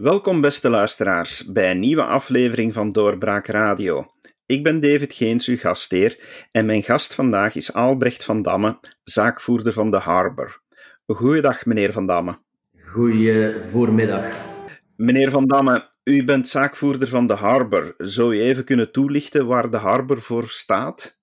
Welkom beste luisteraars bij een nieuwe aflevering van Doorbraak Radio. Ik ben David Geens, uw gastheer, en mijn gast vandaag is Albrecht van Damme, zaakvoerder van de Harbor. Goeiedag, meneer Van Damme. Goeie voormiddag. Meneer Van Damme, u bent zaakvoerder van de Harbor. Zou je even kunnen toelichten waar de Harbor voor staat?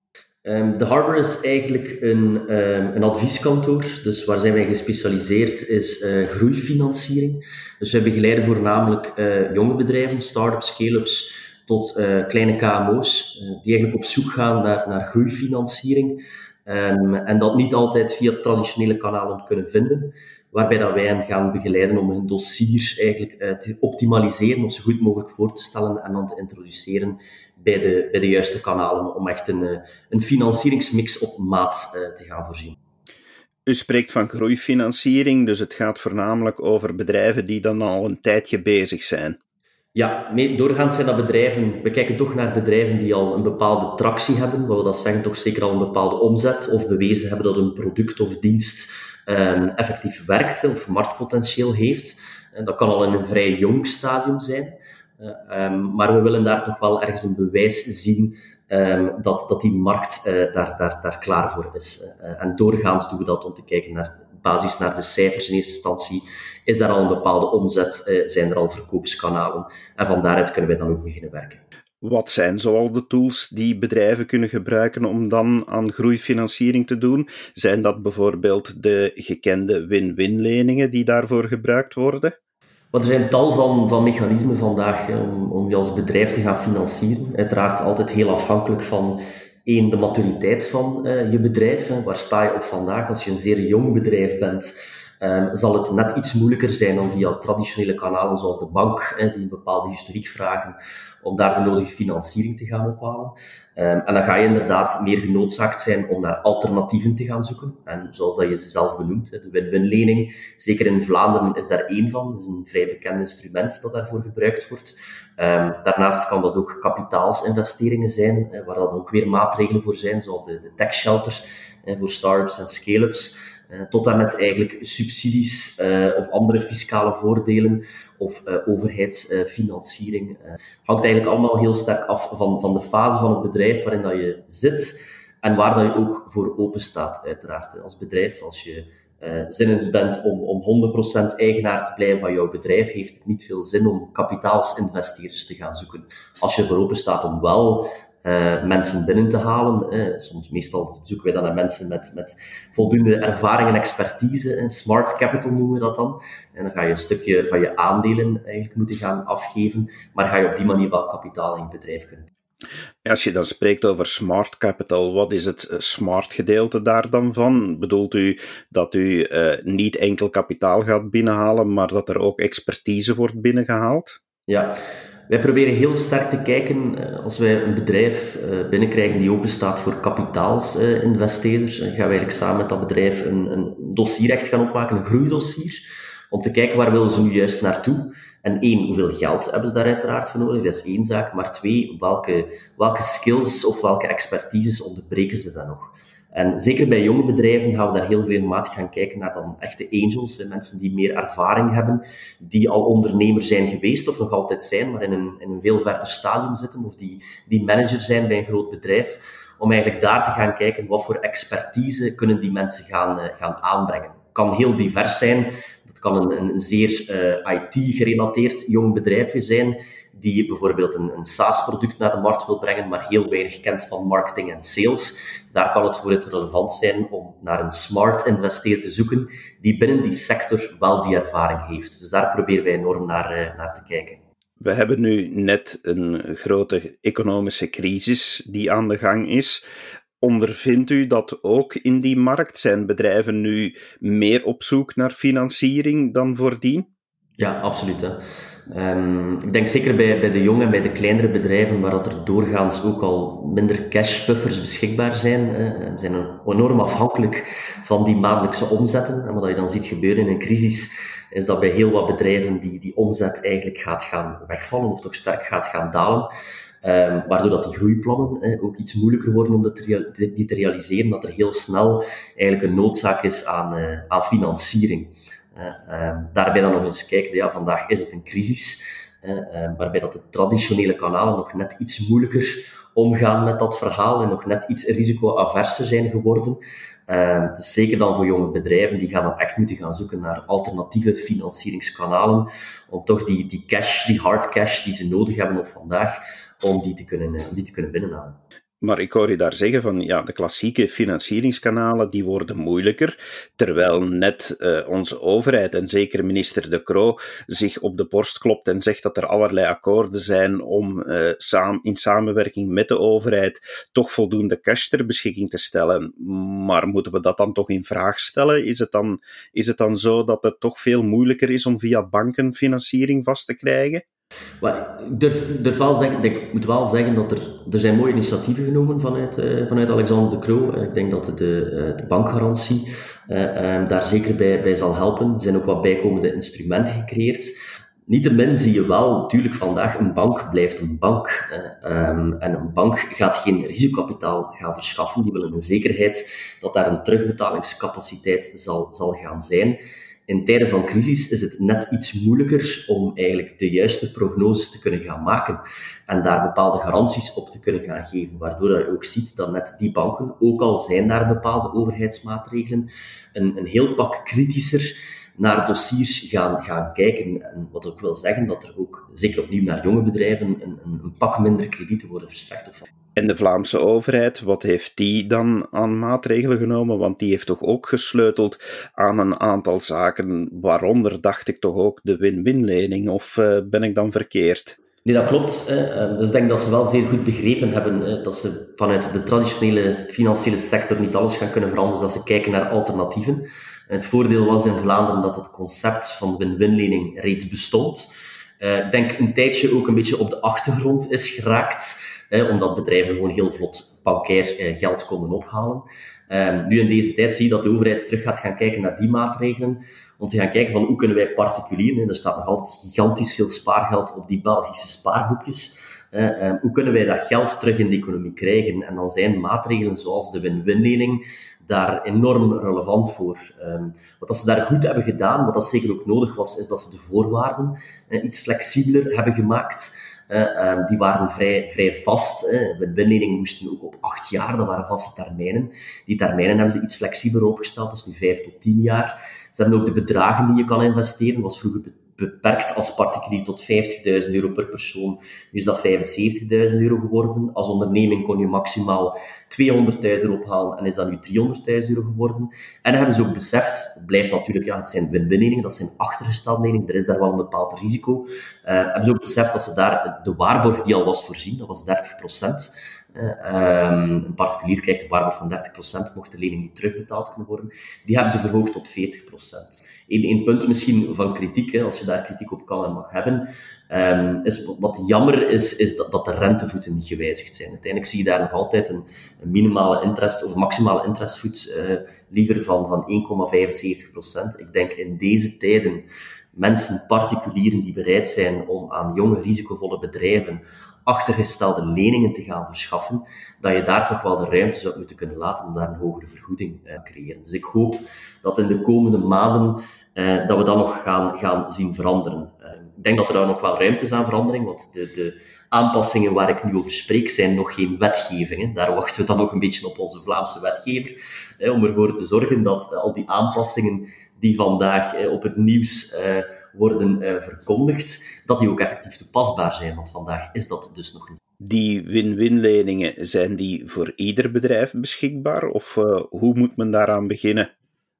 Um, de Harbor is eigenlijk een, um, een advieskantoor. Dus waar zijn wij gespecialiseerd is uh, groeifinanciering. Dus wij begeleiden voornamelijk uh, jonge bedrijven, start-ups, scale-ups, tot uh, kleine KMO's, die eigenlijk op zoek gaan naar, naar groeifinanciering. Um, en dat niet altijd via traditionele kanalen kunnen vinden waarbij dat wij hen gaan begeleiden om hun dossier eigenlijk uh, te optimaliseren, of zo goed mogelijk voor te stellen en dan te introduceren bij de, bij de juiste kanalen, om echt een, uh, een financieringsmix op maat uh, te gaan voorzien. U spreekt van groeifinanciering, dus het gaat voornamelijk over bedrijven die dan al een tijdje bezig zijn. Ja, doorgaans zijn dat bedrijven, we kijken toch naar bedrijven die al een bepaalde tractie hebben, wat we dat zeggen, toch zeker al een bepaalde omzet, of bewezen hebben dat een product of dienst um, effectief werkt of marktpotentieel heeft. En dat kan al in een vrij jong stadium zijn. Uh, um, maar we willen daar toch wel ergens een bewijs zien um, dat, dat die markt uh, daar, daar, daar klaar voor is. En doorgaans doen we dat om te kijken naar basis naar de cijfers in eerste instantie. Is daar al een bepaalde omzet? zijn er al verkoopskanalen? En van daaruit kunnen wij dan ook beginnen werken. Wat zijn zoal de tools die bedrijven kunnen gebruiken om dan aan groeifinanciering te doen? Zijn dat bijvoorbeeld de gekende win-win leningen die daarvoor gebruikt worden? Want er zijn tal van, van mechanismen vandaag om, om je als bedrijf te gaan financieren. Uiteraard altijd heel afhankelijk van één, de maturiteit van uh, je bedrijf. Hè. Waar sta je op vandaag? Als je een zeer jong bedrijf bent, um, zal het net iets moeilijker zijn om via traditionele kanalen zoals de bank, hè, die een bepaalde historiek vragen, om daar de nodige financiering te gaan ophalen. Um, en dan ga je inderdaad meer genoodzaakt zijn om naar alternatieven te gaan zoeken. En zoals dat je ze zelf benoemt, de win-win lening, zeker in Vlaanderen is daar één van. Dat is een vrij bekend instrument dat daarvoor gebruikt wordt. Um, daarnaast kan dat ook kapitaalsinvesteringen zijn, waar dan ook weer maatregelen voor zijn, zoals de, de tech shelter voor startups en scale-ups. Uh, tot en met eigenlijk subsidies uh, of andere fiscale voordelen of uh, overheidsfinanciering. hangt eigenlijk allemaal heel sterk af van, van de fase van het bedrijf waarin dat je zit en waar dat je ook voor open staat, uiteraard. Als bedrijf, als je uh, zinnens bent om, om 100% eigenaar te blijven van jouw bedrijf, heeft het niet veel zin om kapitaalsinvesteerders te gaan zoeken. Als je voor open staat om wel uh, mensen binnen te halen. Uh, soms, meestal zoeken wij dan naar mensen met, met voldoende ervaring en expertise. Uh, smart capital noemen we dat dan. En dan ga je een stukje van je aandelen eigenlijk moeten gaan afgeven, maar ga je op die manier wel kapitaal in je bedrijf kunnen. Als je dan spreekt over smart capital, wat is het smart gedeelte daar dan van? Bedoelt u dat u niet enkel kapitaal gaat binnenhalen, maar dat er ook expertise wordt binnengehaald? Ja, wij proberen heel sterk te kijken, eh, als wij een bedrijf eh, binnenkrijgen die open staat voor kapitaalsinvesteerders, gaan wij eigenlijk samen met dat bedrijf een, een dossier echt gaan opmaken, een groeidossier, om te kijken waar willen ze nu juist naartoe. En één, hoeveel geld hebben ze daar uiteraard voor nodig, dat is één zaak, maar twee, welke, welke skills of welke expertises onderbreken ze dan nog. En zeker bij jonge bedrijven gaan we daar heel regelmatig gaan kijken naar dan echte angels, mensen die meer ervaring hebben, die al ondernemer zijn geweest of nog altijd zijn, maar in een, in een veel verder stadium zitten, of die, die manager zijn bij een groot bedrijf, om eigenlijk daar te gaan kijken wat voor expertise kunnen die mensen gaan, uh, gaan aanbrengen. Het kan heel divers zijn. Dat kan een, een zeer eh, IT-gerelateerd jong bedrijfje zijn, die bijvoorbeeld een, een SaaS-product naar de markt wil brengen, maar heel weinig kent van marketing en sales. Daar kan het voor het relevant zijn om naar een smart investeerder te zoeken die binnen die sector wel die ervaring heeft. Dus daar proberen wij enorm naar, uh, naar te kijken. We hebben nu net een grote economische crisis die aan de gang is. Ondervindt u dat ook in die markt? Zijn bedrijven nu meer op zoek naar financiering dan voordien? Ja, absoluut. Hè. Um, ik denk zeker bij, bij de jonge en bij de kleinere bedrijven, waar dat er doorgaans ook al minder cashbuffers beschikbaar zijn. We zijn enorm afhankelijk van die maandelijkse omzetten. En wat je dan ziet gebeuren in een crisis, is dat bij heel wat bedrijven die, die omzet eigenlijk gaat gaan wegvallen, of toch sterk gaat gaan dalen. Um, waardoor dat die groeiplannen eh, ook iets moeilijker worden om dat te, die te realiseren, dat er heel snel eigenlijk een noodzaak is aan, uh, aan financiering. Uh, daarbij dan nog eens kijken, ja, vandaag is het een crisis, waarbij dat de traditionele kanalen nog net iets moeilijker omgaan met dat verhaal en nog net iets risicoaverser zijn geworden. Uh, dus zeker dan voor jonge bedrijven, die gaan dan echt moeten gaan zoeken naar alternatieve financieringskanalen, om toch die, die cash, die hard cash die ze nodig hebben op vandaag, om die te kunnen, uh, die te kunnen binnenhalen. Maar ik hoor je daar zeggen van ja, de klassieke financieringskanalen die worden moeilijker, terwijl net uh, onze overheid en zeker minister De Croo zich op de borst klopt en zegt dat er allerlei akkoorden zijn om uh, in samenwerking met de overheid toch voldoende cash ter beschikking te stellen. Maar moeten we dat dan toch in vraag stellen? Is het dan, is het dan zo dat het toch veel moeilijker is om via banken financiering vast te krijgen? Maar ik ik moet wel zeggen dat er, er zijn mooie initiatieven genomen vanuit, uh, vanuit Alexander de Croo. Uh, ik denk dat de, uh, de bankgarantie um, daar zeker bij, bij zal helpen. Er zijn ook wat bijkomende instrumenten gecreëerd. Niettemin zie je wel, natuurlijk vandaag, een bank blijft een bank. Um, en een bank gaat geen risicokapitaal gaan verschaffen. Die willen een zekerheid dat daar een terugbetalingscapaciteit zal, zal gaan zijn in tijden van crisis is het net iets moeilijker om eigenlijk de juiste prognoses te kunnen gaan maken en daar bepaalde garanties op te kunnen gaan geven, waardoor je ook ziet dat net die banken, ook al zijn daar bepaalde overheidsmaatregelen, een, een heel pak kritischer naar dossiers gaan, gaan kijken. En wat ook wil zeggen dat er ook, zeker opnieuw naar jonge bedrijven, een, een, een pak minder kredieten worden verstrekt. Of en de Vlaamse overheid, wat heeft die dan aan maatregelen genomen? Want die heeft toch ook gesleuteld aan een aantal zaken, waaronder dacht ik toch ook de win-win-lening, of uh, ben ik dan verkeerd? Nee, dat klopt. Ehm, dus ik denk dat ze wel zeer goed begrepen hebben dat ze vanuit de traditionele financiële sector niet alles gaan kunnen veranderen, dus dat ze kijken naar alternatieven. Het voordeel was in Vlaanderen dat het concept van win-win-lening reeds bestond. Eh, ik denk een tijdje ook een beetje op de achtergrond is geraakt omdat bedrijven gewoon heel vlot bankair eh, geld konden ophalen. Um, nu in deze tijd zie je dat de overheid terug gaat gaan kijken naar die maatregelen, om te gaan kijken van hoe kunnen wij particulieren, er staat nog altijd gigantisch veel spaargeld op die Belgische spaarboekjes, uh, hoe kunnen wij dat geld terug in de economie krijgen? En dan zijn maatregelen zoals de win-win-lening daar enorm relevant voor. Um, wat ze daar goed hebben gedaan, wat dat zeker ook nodig was, is dat ze de voorwaarden uh, iets flexibeler hebben gemaakt. Uh, die waren vrij, vrij vast. Uh, win moesten ook op acht jaar, dat waren vaste termijnen. Die termijnen hebben ze iets flexibeler opgesteld, dat is nu vijf tot tien jaar. Ze hebben ook de bedragen die je kan investeren, was vroeger beperkt als particulier tot 50.000 euro per persoon. Nu is dat 75.000 euro geworden. Als onderneming kon je maximaal 200.000 euro ophalen en is dat nu 300.000 euro geworden. En dan hebben ze ook beseft, het blijft natuurlijk, ja, het zijn win-win dat zijn achtergestelde leningen, er is daar wel een bepaald risico. Uh, hebben ze ook beseft dat ze daar de waarborg die al was voorzien, dat was 30 Um, een particulier krijgt een waarborg van 30%, mocht de lening niet terugbetaald kunnen worden. Die hebben ze verhoogd tot 40%. Eén, punt misschien van kritiek, hè, als je daar kritiek op kan en mag hebben, um, is wat jammer is, is dat, dat de rentevoeten niet gewijzigd zijn. Uiteindelijk zie je daar nog altijd een, minimale interest of maximale interestvoet uh, liever van, van 1,75%. Ik denk in deze tijden mensen, particulieren die bereid zijn om aan jonge, risicovolle bedrijven achtergestelde leningen te gaan verschaffen, dat je daar toch wel de ruimte zou moeten kunnen laten om daar een hogere vergoeding te uh, creëren. Dus ik hoop dat in de komende maanden uh, dat we dat nog gaan, gaan zien veranderen. Uh, ik denk dat er daar nog wel ruimte is aan verandering, want de, de aanpassingen waar ik nu over spreek zijn nog geen wetgevingen. Daar wachten we dan nog een beetje op onze Vlaamse wetgever, om ervoor te zorgen dat al die aanpassingen die vandaag eh, op het nieuws eh, worden eh, verkondigd, dat die ook effectief toepasbaar zijn. Want vandaag is dat dus nog niet. Die win-win leningen, zijn die voor ieder bedrijf beschikbaar? Of hoe moet men daaraan beginnen?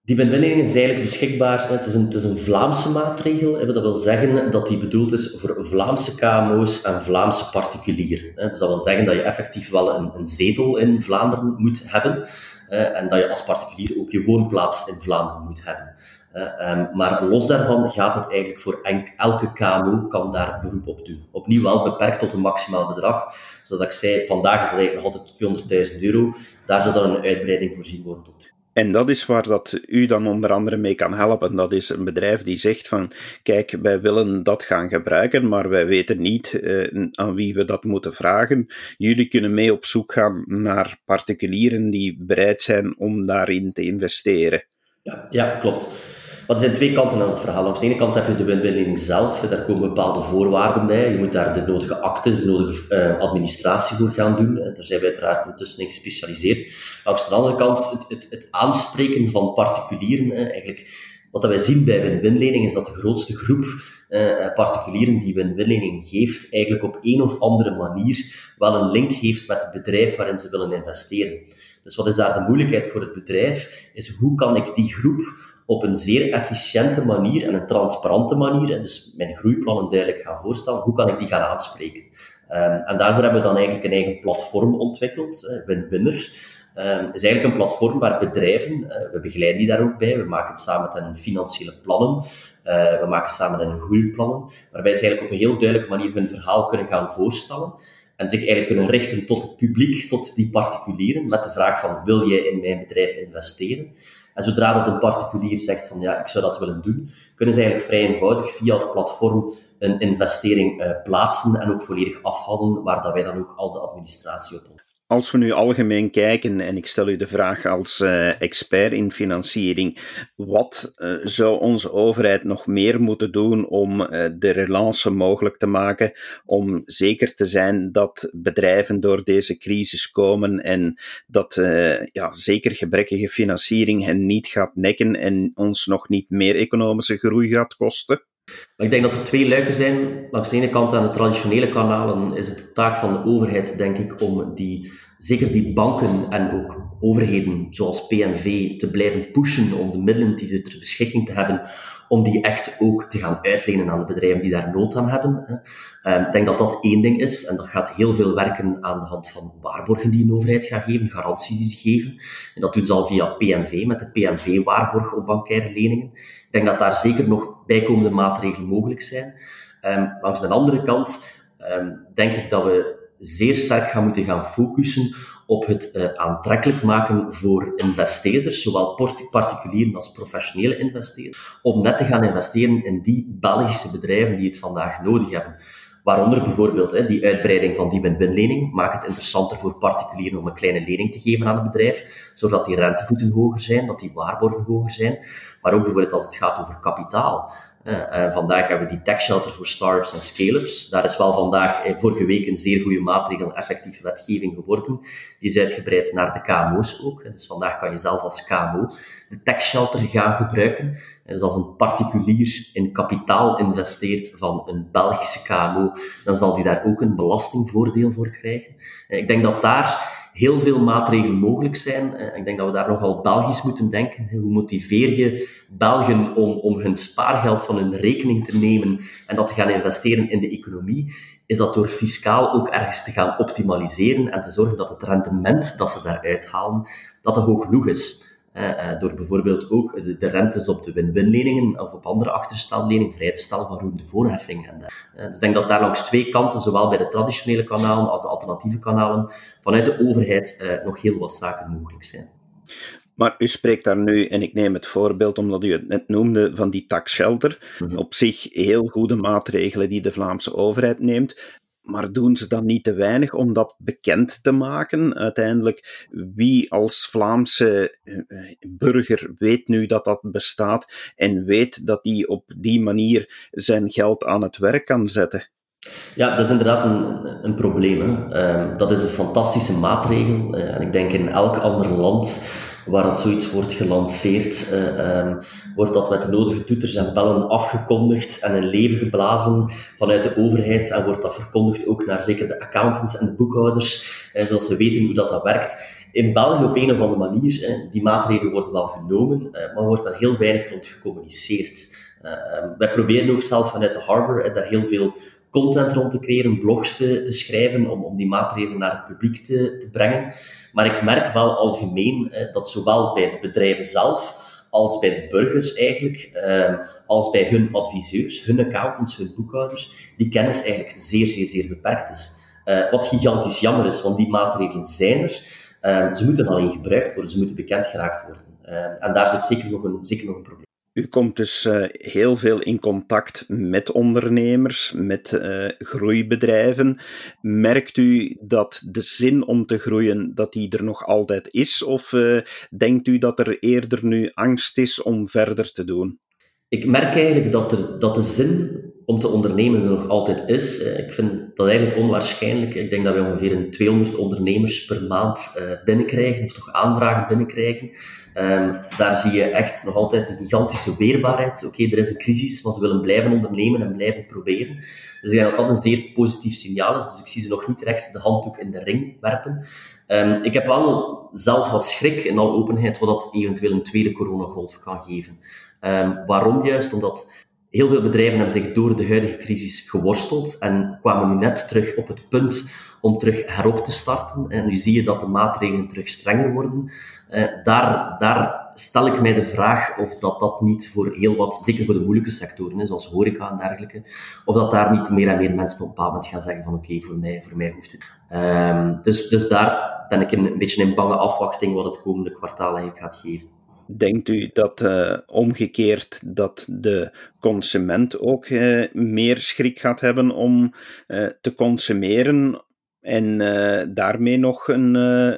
Die win-win leningen is eigenlijk beschikbaar. Het is, een, het is een Vlaamse maatregel. Dat wil zeggen dat die bedoeld is voor Vlaamse KMO's en Vlaamse particulieren. Dus dat wil zeggen dat je effectief wel een, een zetel in Vlaanderen moet hebben. En dat je als particulier ook je woonplaats in Vlaanderen moet hebben. Um, maar los daarvan gaat het eigenlijk voor elke KMO kan daar beroep op doen. Opnieuw wel beperkt tot een maximaal bedrag. Zoals ik zei, vandaag is dat eigenlijk nog altijd 200.000 euro. Daar zou dan een uitbreiding voorzien worden tot en dat is waar dat u dan onder andere mee kan helpen. Dat is een bedrijf die zegt van, kijk, wij willen dat gaan gebruiken, maar wij weten niet uh, aan wie we dat moeten vragen. Jullie kunnen mee op zoek gaan naar particulieren die bereid zijn om daarin te investeren. Ja, ja klopt. Maar er zijn twee kanten aan het verhaal. Langs de ene kant heb je de win-win zelf. Daar komen bepaalde voorwaarden bij. Je moet daar de nodige actes, de nodige uh, administratie voor gaan doen. Daar zijn we uiteraard intussen in gespecialiseerd. Langs de andere kant, het, het, het aanspreken van particulieren. Eigenlijk, wat wij zien bij win-win is dat de grootste groep uh, particulieren die win-win geeft, eigenlijk op een of andere manier wel een link heeft met het bedrijf waarin ze willen investeren. Dus wat is daar de moeilijkheid voor het bedrijf? Is hoe kan ik die groep op een zeer efficiënte manier en een transparante manier, dus mijn groeiplannen duidelijk gaan voorstellen, hoe kan ik die gaan aanspreken? Um, en daarvoor hebben we dan eigenlijk een eigen platform ontwikkeld, WinWinner. Um, is eigenlijk een platform waar bedrijven, uh, we begeleiden die daar ook bij, we maken het samen met hen financiële plannen, uh, we maken samen hun groeiplannen, waarbij ze eigenlijk op een heel duidelijke manier hun verhaal kunnen gaan voorstellen en zich eigenlijk kunnen richten tot het publiek, tot die particulieren, met de vraag van, wil jij in mijn bedrijf investeren? En zodra dat een particulier zegt van, ja, ik zou dat willen doen, kunnen ze eigenlijk vrij eenvoudig via het platform een investering uh, plaatsen en ook volledig afhandelen, waar dat wij dan ook al de administratie op als we nu algemeen kijken, en ik stel u de vraag als uh, expert in financiering, wat uh, zou onze overheid nog meer moeten doen om uh, de relance mogelijk te maken, om zeker te zijn dat bedrijven door deze crisis komen en dat ja, zeker gebrekkige financiering hen niet gaat nekken en ons nog niet meer economische groei gaat kosten? Maar ik denk dat er twee luiken zijn. Langs de ene kant aan de traditionele kanalen is het de taak van de overheid, denk ik, om die, zeker die banken en ook overheden zoals PNV te blijven pushen om de middelen die ze ter beschikking te hebben om die echt ook te gaan uitlenen aan de bedrijven die daar nood aan hebben. Ehm, ik denk dat dat één ding is, en dat gaat heel veel werken aan de hand van waarborgen die een overheid gaat geven, garanties die ze geven. En dat doen ze al via PNV, met de PNV-waarborg op bankaire leningen. Ik denk dat daar zeker nog bijkomende maatregelen mogelijk zijn. Um, langs de andere kant um, denk ik dat we zeer sterk gaan moeten gaan focussen op het uh, aantrekkelijk maken voor investeerders, zowel particulieren als professionele investeerders, om net te gaan investeren in die Belgische bedrijven die het vandaag nodig hebben. Waaronder bijvoorbeeld hè, die uitbreiding van die win-win-lening maakt het interessanter voor particulieren om een kleine lening te geven aan het bedrijf, zodat die rentevoeten hoger zijn, dat die waarborgen hoger zijn. Maar ook bijvoorbeeld als het gaat over kapitaal. Uh, vandaag hebben we die tax shelter voor startups en scale-ups. Daar is wel vandaag, eh, vorige week, een zeer goede maatregel, effectief wetgeving geworden. Die is uitgebreid naar de KMO's ook. Dus vandaag kan je zelf als KMO de tax shelter gaan gebruiken. Dus als een particulier in kapitaal investeert van een Belgische KMO, dan zal die daar ook een belastingvoordeel voor krijgen. Ik denk dat daar heel veel maatregelen mogelijk zijn. Eh, ik denk dat we daar nogal Belgisch moeten denken. Hoe motiveer je Belgen om, om hun spaargeld van hun rekening te nemen en dat te gaan investeren in de economie? Is dat door fiscaal ook ergens te gaan optimaliseren en te zorgen dat het rendement dat ze daaruit halen, dat dat hoog genoeg is. Uh, door bijvoorbeeld ook de, de, rentes op de win-win-leningen of op andere achterstelleningen vrij te stellen van roerende voorheffing. En, uh, dus ik denk dat daar langs twee kanten, zowel bij de traditionele kanalen als de alternatieve kanalen, vanuit de overheid nog heel wat zaken mogelijk zijn. Maar u spreekt daar nu, en ik neem het voorbeeld omdat u het net noemde, van die tax shelter. Mm Op zich heel goede maatregelen die de Vlaamse overheid neemt. Maar doen ze dan niet te weinig om dat bekend te maken? Uiteindelijk, wie als Vlaamse eh, burger weet nu dat dat bestaat en weet dat hij op die manier zijn geld aan het werk kan zetten? Ja, dat is inderdaad een, een probleem. Hè. dat is een fantastische maatregel. Eh, en ik denk in elk ander land waar dat zoiets wordt gelanceerd, uh, um, wordt dat met de nodige toeters en bellen afgekondigd en in leven geblazen vanuit de overheid en wordt dat verkondigd ook naar zeker de accountants en de boekhouders, uh, zodat ze weten hoe dat, dat werkt. In België op een of andere manier, uh, die maatregelen worden wel genomen, maar wordt daar heel weinig rond gecommuniceerd. Um, wij proberen ook zelf vanuit de Harbor daar heel veel content rond te creëren, blogs te, te schrijven, om, om die maatregelen naar het publiek te, te brengen. Maar ik merk wel algemeen eh, dat zowel bij de bedrijven zelf, als bij de burgers eigenlijk, eh, als bij hun adviseurs, hun accountants, hun boekhouders, die kennis eigenlijk zeer, zeer, zeer beperkt is. Uh, wat gigantisch jammer is, want die maatregelen zijn er. Uh, ze moeten alleen gebruikt worden, ze moeten bekend geraakt worden. Uh, en daar zit zeker nog een, zeker nog een probleem. U komt dus uh, heel veel in contact met ondernemers, met uh, groeibedrijven. Merkt u dat de zin om te groeien, dat die er nog altijd is? Of uh, denkt u dat er eerder nu angst is om verder te doen? Ik merk eigenlijk dat, er, dat de zin om te ondernemen er nog altijd is. Eh, ik vind dat eigenlijk onwaarschijnlijk. Ik denk dat we ongeveer een 200 ondernemers per maand uh, binnenkrijgen, of toch aanvragen binnenkrijgen. Um, daar zie je echt nog altijd een gigantische weerbaarheid. Oké, er is een crisis, maar ze willen blijven ondernemen en blijven proberen. Dus ik denk dat dat een zeer positief signaal is. Dus ik zie ze nog niet direct de handdoek in de ring werpen. Um, ik heb wel zelf wat schrik in alle openheid wat dat eventueel een tweede coronagolf kan geven. Um, waarom juist? Omdat Heel veel bedrijven hebben zich door de huidige crisis geworsteld en kwamen nu net terug op het punt om terug herop te starten. En nu zie je dat de maatregelen terug strenger worden. Eh, daar, daar stel ik mij de vraag of dat, dat niet voor heel wat, zeker voor de moeilijke sectoren, zoals horeca en dergelijke, of dat daar niet meer en meer mensen op een bepaald gaan zeggen van oké, voor, mij, voor mij hoeft het. Um, dus, dus daar ben ik een, een beetje in bange afwachting wat het komende kwartaal eigenlijk gaat geven. Denkt u dat uh, omgekeerd dat de consument ook uh, meer schrik gaat hebben om uh, te consumeren en daarmee nog een,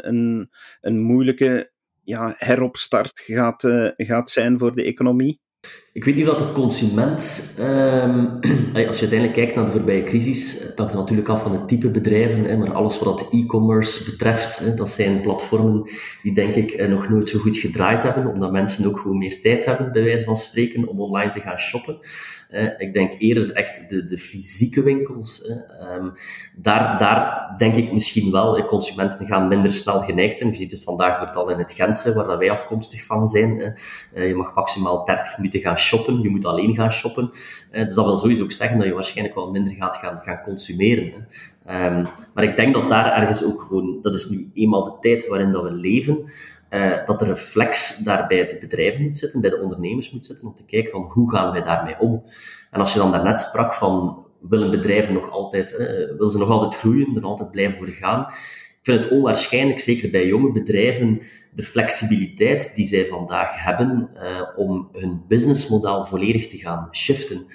een, een moeilijke ja, heropstart gaat, gaat zijn voor de economie? Ik weet niet of de consument, um, als je uiteindelijk kijkt naar de voorbije crisis, dat hangt natuurlijk af van het type bedrijven, maar alles wat e-commerce betreft, dat zijn platformen die denk ik eh, nog nooit zo goed gedraaid hebben, omdat mensen ook gewoon meer tijd hebben, bij wijze van spreken, om online te gaan shoppen. Uh, ik denk eerder echt de, de fysieke winkels. Um, daar, daar denk ik misschien wel, consumenten gaan minder snel geneigd zijn. Je ziet het vandaag vooral in het Gentse, waar wij afkomstig van zijn. Je mag maximaal 30 minuten gaan shoppen, je moet alleen gaan shoppen. Uh, dus dat wil sowieso ook zeggen dat je waarschijnlijk wel minder gaat gaan, gaan consumeren. Um, maar ik denk dat daar ergens ook gewoon, dat is nu eenmaal de tijd waarin dat we leven, uh, dat de reflex daar bij de bedrijven moet zitten, bij de ondernemers moet zitten, om te kijken van hoe gaan wij daarmee om. En als je dan daarnet sprak van, willen bedrijven nog altijd, uh, willen ze nog altijd groeien, er altijd blijven voor gaan, ik vind het onwaarschijnlijk, zeker bij jonge bedrijven, de flexibiliteit die zij vandaag hebben uh, om hun businessmodel volledig te gaan shiften.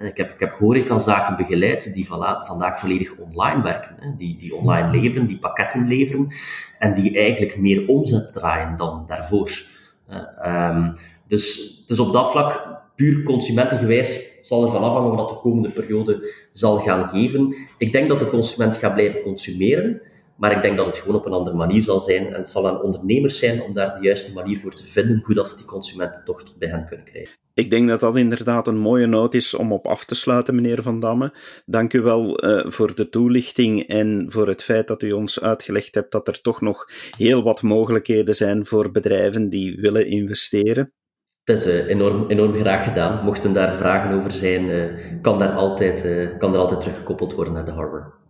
Uh, ik heb, ik heb horecazaken begeleid die vandaag volledig online werken, die, die online leveren, die pakketten leveren en die eigenlijk meer omzet draaien dan daarvoor. Uh, um, dus, dus op dat vlak, puur consumentengewijs, zal er van afhangen wat de komende periode zal gaan geven. Ik denk dat de consument gaat blijven consumeren, maar ik denk dat het gewoon op een andere manier zal zijn. En het zal aan ondernemers zijn om daar de juiste manier voor te vinden, hoe dat ze die consumenten toch bij hen kunnen krijgen. Ik denk dat dat inderdaad een mooie noot is om op af te sluiten, meneer Van Damme. Dank u wel uh, voor de toelichting en voor het feit dat u ons uitgelegd hebt dat er toch nog heel wat mogelijkheden zijn voor bedrijven die willen investeren. Het is uh, enorm, enorm graag gedaan. Mochten daar vragen over zijn, uh, kan, daar altijd, kan er altijd teruggekoppeld worden naar de Harbor.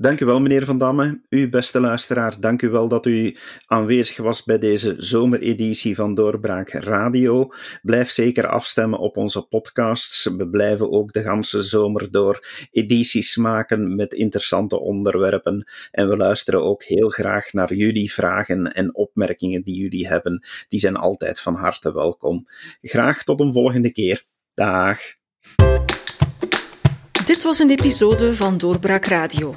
Dank u wel, meneer Van Damme. U, beste luisteraar, dank u wel dat u aanwezig was bij deze zomereditie van Doorbraak Radio. Blijf zeker afstemmen op onze podcasts. We blijven ook de ganse zomer door edities maken met interessante onderwerpen. En we luisteren ook heel graag naar jullie vragen en opmerkingen die jullie hebben. Die zijn altijd van harte welkom. Graag tot een volgende keer. Dag. Dit was een episode van Doorbraak Radio